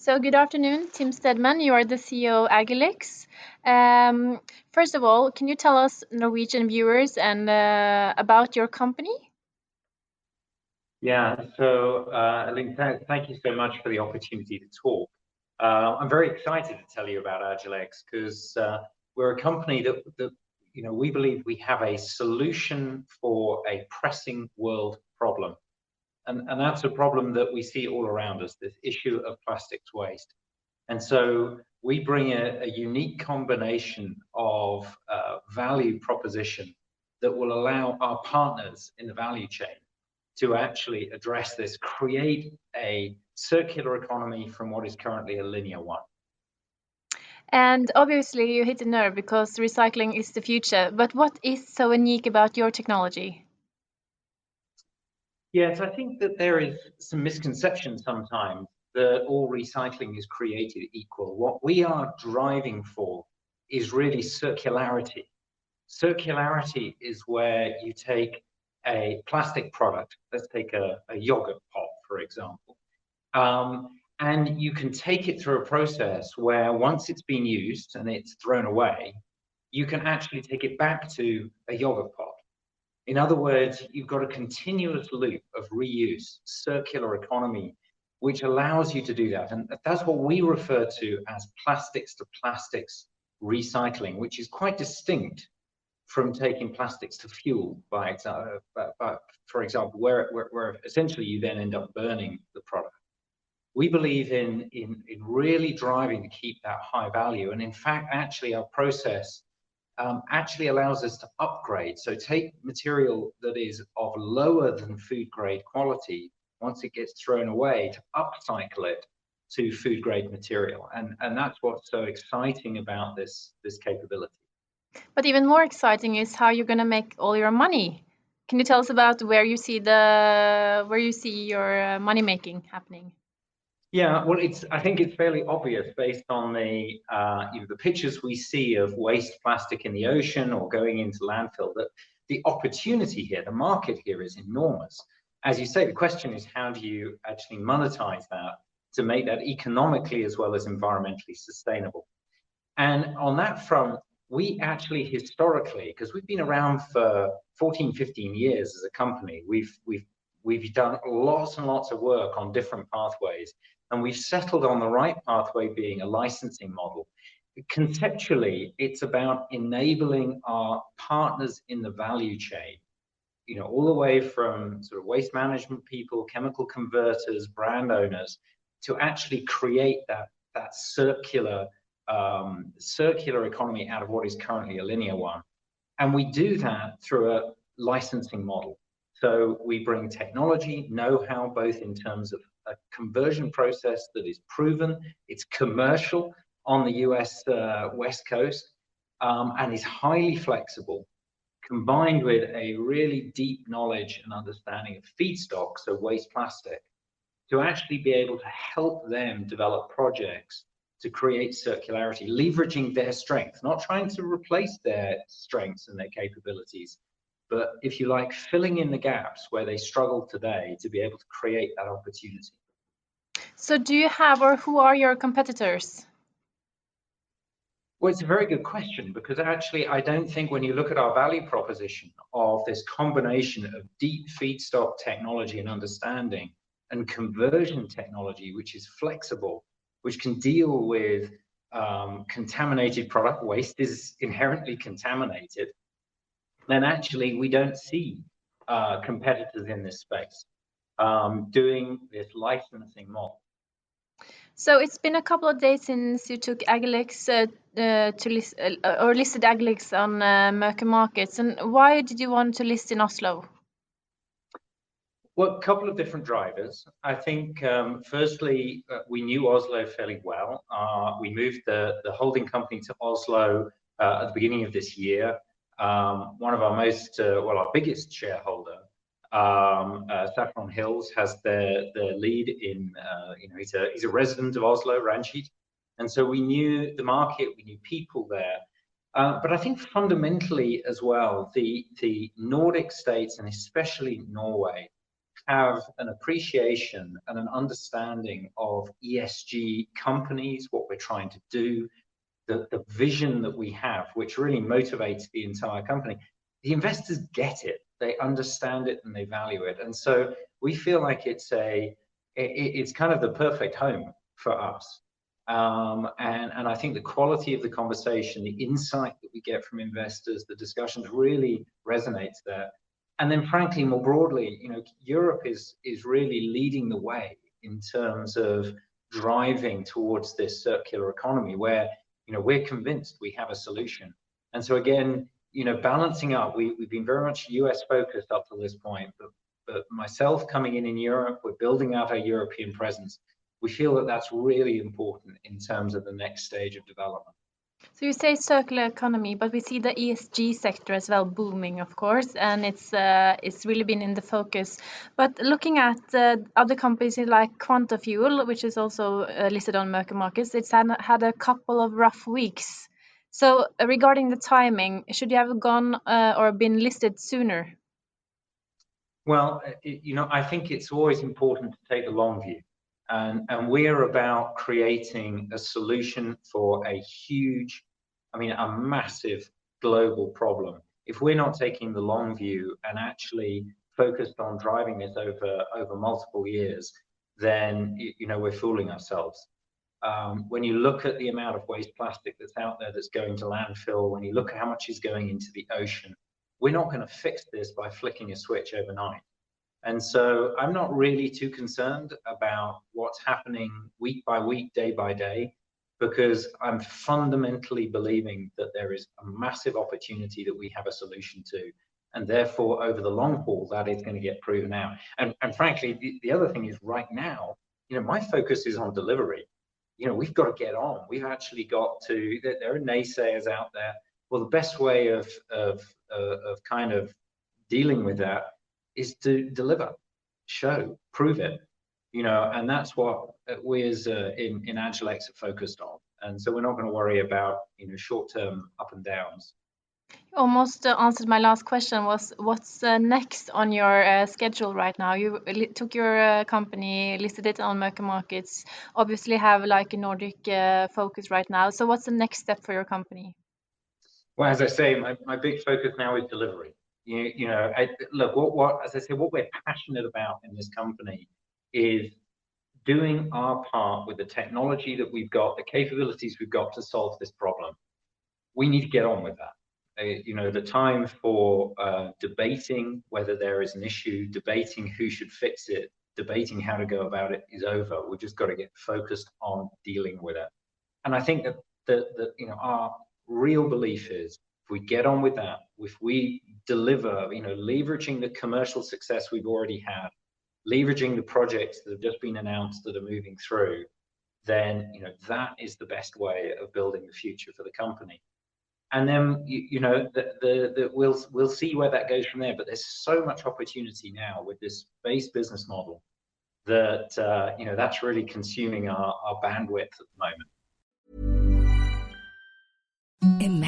So, good afternoon, Tim Stedman. You are the CEO of Agilyx. Um, first of all, can you tell us, Norwegian viewers, and uh, about your company? Yeah, so uh, thank you so much for the opportunity to talk. Uh, I'm very excited to tell you about Agilyx because we're a company that, that, you know, we believe we have a solution for a pressing world problem. And, and that's a problem that we see all around us, this issue of plastics waste. And so we bring a, a unique combination of uh, value proposition that will allow our partners in the value chain to actually address this, create a circular economy from what is currently a linear one. And obviously, you hit a nerve because recycling is the future. But what is so unique about your technology? Yes, I think that there is some misconception sometimes that all recycling is created equal. What we are driving for is really circularity. Circularity is where you take a plastic product, let's take a, a yogurt pot, for example, um, and you can take it through a process where once it's been used and it's thrown away, you can actually take it back to a yogurt pot in other words, you've got a continuous loop of reuse, circular economy, which allows you to do that. And that's what we refer to as plastics to plastics recycling, which is quite distinct from taking plastics to fuel, by, uh, for example, where, where, where, essentially you then end up burning the product. We believe in, in, in really driving to keep that high value. And in fact, actually, our process um, actually allows us to upgrade. So take material that is of lower than food grade quality, once it gets thrown away, to upcycle it to food grade material. And, and that's what's so exciting about this, this capability. But even more exciting is how you're going to make all your money. Can you tell us about where you see the where you see your uh, money making happening? Yeah, well, it's. I think it's fairly obvious based on the uh, you know the pictures we see of waste plastic in the ocean or going into landfill that the opportunity here, the market here, is enormous. As you say, the question is how do you actually monetize that to make that economically as well as environmentally sustainable? And on that front, we actually historically, because we've been around for 14, 15 years as a company, we've we've we've done lots and lots of work on different pathways and we've settled on the right pathway being a licensing model. Conceptually, it's about enabling our partners in the value chain, you know, all the way from sort of waste management people, chemical converters, brand owners, to actually create that that circular um, circular economy out of what is currently a linear one. And we do that through a licensing model. So we bring technology, know-how, both in terms of a conversion process that is proven, it's commercial on the US uh, West Coast, um, and is highly flexible, combined with a really deep knowledge and understanding of feedstock, so waste plastic, to actually be able to help them develop projects to create circularity, leveraging their strength, not trying to replace their strengths and their capabilities, but if you like, filling in the gaps where they struggle today to be able to create that opportunity. So, do you have or who are your competitors? Well, it's a very good question because actually, I don't think when you look at our value proposition of this combination of deep feedstock technology and understanding and conversion technology, which is flexible, which can deal with um, contaminated product waste is inherently contaminated, then actually we don't see uh, competitors in this space um, doing this licensing model. So it's been a couple of days since you took Agilyx uh, uh, to list uh, or listed Agilyx on uh, Merkur Markets, and why did you want to list in Oslo? Well, a couple of different drivers. I think, um, firstly, uh, we knew Oslo fairly well. Uh, we moved the, the holding company to Oslo uh, at the beginning of this year. Um, one of our most, uh, well, our biggest shareholder, um, uh, Saffron Hills, has their the lead in, uh, you know, he's a, he's a resident of Oslo, Ranjit. And so we knew the market, we knew people there. but I think fundamentally as well, the, the Nordic states and especially Norway have an appreciation and an understanding of ESG companies, what we're trying to do, the, the vision that we have, which really motivates the entire company. The investors get it, they understand it, and they value it. And so we feel like it's a it, it's kind of the perfect home for us. Um, and, and I think the quality of the conversation, the insight that we get from investors, the discussions really resonates there and then frankly more broadly you know europe is is really leading the way in terms of driving towards this circular economy where you know we're convinced we have a solution. And so again you know balancing up we, we've been very much us focused up to this point but but myself coming in in europe we're building out our european presence. We feel that that's really important in terms of the next stage of development so you say circular economy, but we see the ESG sector as well booming, of course, and it's uh, it's really been in the focus. But looking at uh, other companies like Quantafuel, which is also uh, listed on Merkur Markets, it's had, had a couple of rough weeks. So uh, regarding the timing, should you have gone uh, or been listed sooner? Well, uh, you know, I think it's always important to take a long view. And, and we're about creating a solution for a huge I mean, a massive global problem. If we're not taking the long view and actually focused on driving this over over multiple years, then you know we're fooling ourselves. Um, when you look at the amount of waste plastic that's out there that's going to landfill, when you look at how much is going into the ocean, we're not going to fix this by flicking a switch overnight. And so I'm not really too concerned about what's happening week by week, day by day because I'm fundamentally believing that there is a massive opportunity that we have a solution to. And therefore, over the long haul, that is going to get proven out. And, and frankly, the, the other thing is right now, you know, my focus is on delivery. You know, we've got to get on. We've actually got to, there are naysayers out there. Well, the best way of, of, uh, of kind of dealing with that is to deliver, show, prove it you know, and that's what we as uh, in in Agilyx are focused on. And so we're not going to worry about you know short term up and downs. You almost uh, answered my last question. Was what's uh, next on your uh, schedule right now? You took your uh, company, listed it on Merkur Markets. Obviously, have like a Nordic uh, focus right now. So what's the next step for your company? Well, as I say, my, my big focus now is delivery. You, you know, I, look, what, what, as I say, what we're passionate about in this company is doing our part with the technology that we've got, the capabilities we've got to solve this problem. We need to get on with that. Uh, you know, the time for uh, debating whether there is an issue, debating who should fix it, debating how to go about it is over. We've just got to get focused on dealing with it. And I think that the, the you know our real belief is if we get on with that, if we deliver, you know, leveraging the commercial success we've already had, leveraging the projects that have just been announced that are moving through, then you know that is the best way of building the future for the company. And then you, you know the, the, the, we'll we'll see where that goes from there. But there's so much opportunity now with this base business model that uh, you know that's really consuming our, our bandwidth at the moment. Imagine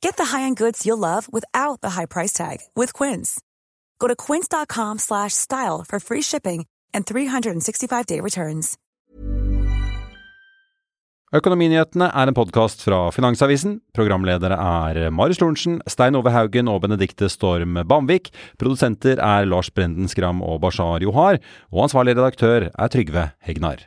Get the high-end goods you'll love without the high price tag with Quince. Go to quince.com slash style for free shipping and 365-day returns. Økonominyhetene er en podkast fra Finansavisen. Programledere er Marius Lorentzen, Stein Ove Haugen og Benedikte Storm Bamvik. Produsenter er Lars Brenden Skram og Bashar Johar. Og ansvarlig redaktør er Trygve Hegnar.